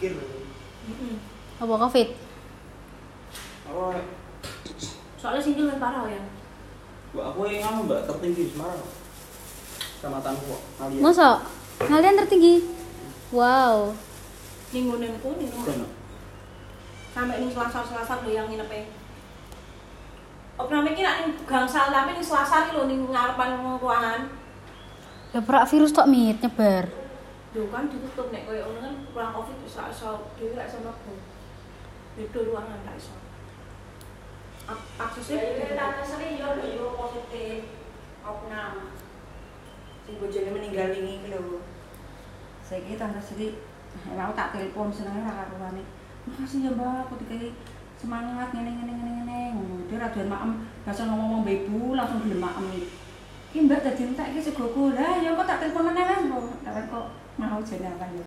mikir. Apa covid? Apa Soalnya single kan parah ya. Mbak aku yang anu mbak tertinggi di Semarang. Kecamatan kok kalian. Masa? Kalian tertinggi? Wow. Ngonenku ning Kono. sampai ning selasar-selasar lho yang nginepe. Apa namanya kira ning gangsal tapi ning selasar iki lho ning ngarepan ruangan. Lah perak virus tok mit nyebar. Lho kan ditutup nek koyo ngono kan kurang covid bisa iso dhewe gak iso mlebu. Beda ruangan gak iso. Ak- Aksesnya Tante Sri yo yo positif opnam. Sing bojone meninggal wingi iki lho. Saiki Tante Sri mau tak telepon senenge ora karuane. Makasih ya Mbak, aku dikai semangat ngene ngene ngene ngene. Dia ra doyan maem, bahasa ngomong-ngomong ibu langsung gelem maem iki. Ki Mbak dadi entek iki segoku. Lah ya kok tak telepon meneh. Tak kok 前两万元。